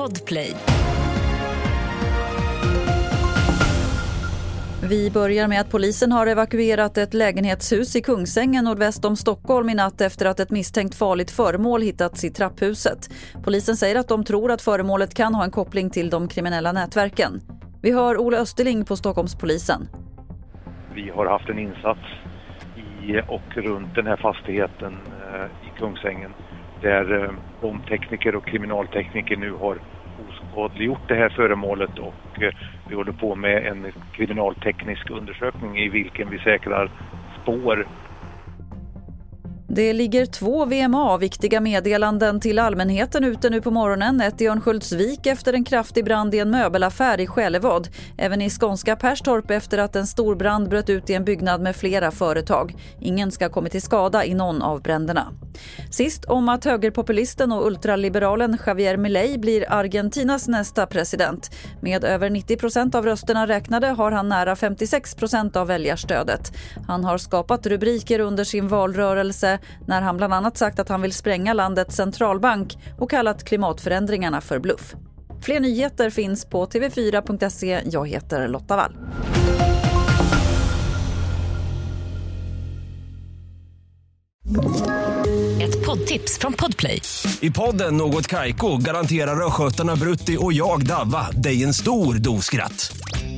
Podplay. Vi börjar med att polisen har evakuerat ett lägenhetshus i Kungsängen nordväst om Stockholm i natt efter att ett misstänkt farligt föremål hittats i trapphuset. Polisen säger att de tror att föremålet kan ha en koppling till de kriminella nätverken. Vi hör Ola Österling på Stockholmspolisen. Vi har haft en insats i och runt den här fastigheten eh, i Kungsängen där eh, bombtekniker och kriminaltekniker nu har oskadliggjort det här föremålet och eh, vi håller på med en kriminalteknisk undersökning i vilken vi säkrar spår det ligger två VMA-viktiga meddelanden till allmänheten ute nu på morgonen. Ett i Örnsköldsvik efter en kraftig brand i en möbelaffär i Själevad. Även i skånska Perstorp efter att en stor brand bröt ut i en byggnad med flera företag. Ingen ska ha kommit till skada i någon av bränderna. Sist om att högerpopulisten och ultraliberalen Javier Milei blir Argentinas nästa president. Med över 90% av rösterna räknade har han nära 56% av väljarstödet. Han har skapat rubriker under sin valrörelse när han bland annat sagt att han vill spränga landets centralbank och kallat klimatförändringarna för bluff. Fler nyheter finns på tv4.se. Jag heter Lotta Wall. Ett poddtips från Podplay. I podden Något Kaiko garanterar östgötarna Brutti och jag, Davva, dig en stor dos skratt.